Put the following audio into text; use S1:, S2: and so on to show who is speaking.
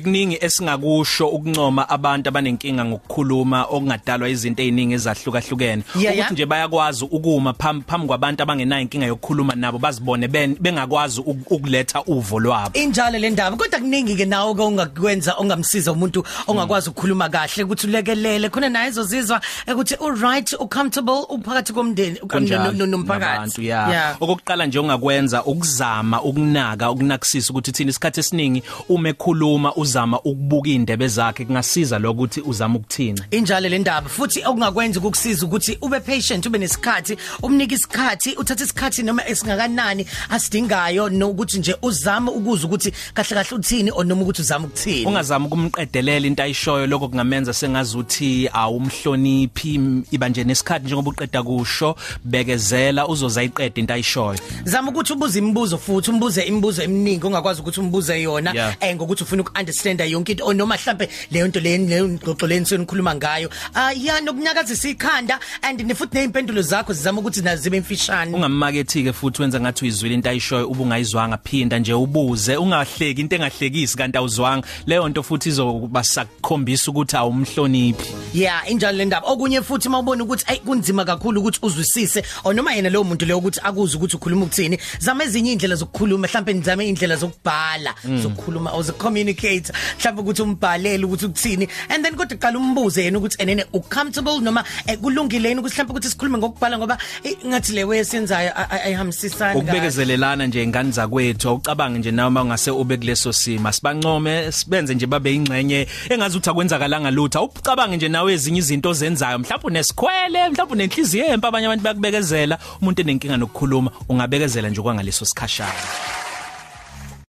S1: bikuningi esingakusho ukuncoma abantu abanenkinga ngokukhuluma okungadalwa izinto eziningi ezahlukahlukene.
S2: Yeah, yeah.
S1: ukuthi nje bayakwazi ukuma phambi phambi kwabantu abangenayo inkinga yokukhuluma nabo bazibone ben- bengakwazi uk- ukuletha uvo lwabo.
S2: Injalo le ndaba kodwa kuningi ke nawo ongakwenza ongamsiza umuntu ongakwazi ukukhuluma kahle ukuthi ulekelele khona naye ezozizwa ukuthi u right u comfortable uphakathi komndeni
S1: kanjalo
S2: no- no- nomphakathi.
S1: nabantu, ya okokuqala nje ongakwenza ukuzama ukunaka ukunakisisa ukuthi thina isikhathi esiningi uma ekhuluma uzama ukubuka indebe zakhe kungasiza lokuthi uzama ukuthina
S2: injalo le ndaba futhi okungakwenza ukukusiza ukuthi ube patient ube nesikhathi umnike isikhathi uthathe isikhathi noma esingakanani asidingayo nokuthi nje uzame ukuza ukuthi kahle kahle uthini or noma ukuthi uzama ukuthini.
S1: Ungazama ukumqedelela into ayishoyo lokho kungamenza sengazuthi awumhloniphi m- iba nje nesikhathi njengoba uqeda kusho bekezela uzoza ayiqede into ayishoyo.
S2: Zama ukuthi ubuze imibuzo futhi umbuze imibuzo eminingi ongakwazi ukuthi umbuze yona
S1: Yeah.
S2: eh ngokuthi ufuna ukunderstanda yonke into. Or noma mhlambe leyo nto leyo leyo ngxoxo leni senikhuluma ngayo. Ah ya nokunyakazisa ikhanda? And nefuthi nezimpendulo zakho zizama ukuthi nazo zibe mfishane.
S1: Ungammakethi ke futhi wenza ngathi uyizwile into ayishoyo ubungayizwanga phinda nje ubuze. Ungahleki into engahlekisi kanti awuzwanga. Leyo nto futhi izoba sakukhombisa ukuthi awumhloniphi.
S2: Yeah injalo le ndaba. Okunye futhi mawubona ukuthi ay kunzima kakhulu ukuthi uzwisise or noma yena leyo muntu leyo ukuthi akuze ukuthi ukhuluma ukuthini zama ezinye indlela zokukhuluma mhlawumbe nizame indlela zokubhala zokukhuluma or communicate mhlawumbe ukuthi umbhalele ukuthi ukuthini and then kodwa qala umbuze yena ukuthi enene u comfortable noma eh, kulungile yini ukuthi mhlawumbe ukuthi sikhulume ngokubhala ngoba eh, ngathi le way senzayo ayihambisisani
S1: ukubekezelelana nje ingane zakwethu awucabange nje noma ungase ube kuleso simo. Sibancome sibenze nje babe ingxenye engazi ukuthi akwenzakalanga lutho. Awucabange nje nawe ezinye izinto ozenzayo mhlawumbe unesikhwele mhlawumbe unenhliziyo empa abanye abantu bakubekezela umuntu enenkinga nokukhuluma ungabekezela nje kwangaleso sikhashana.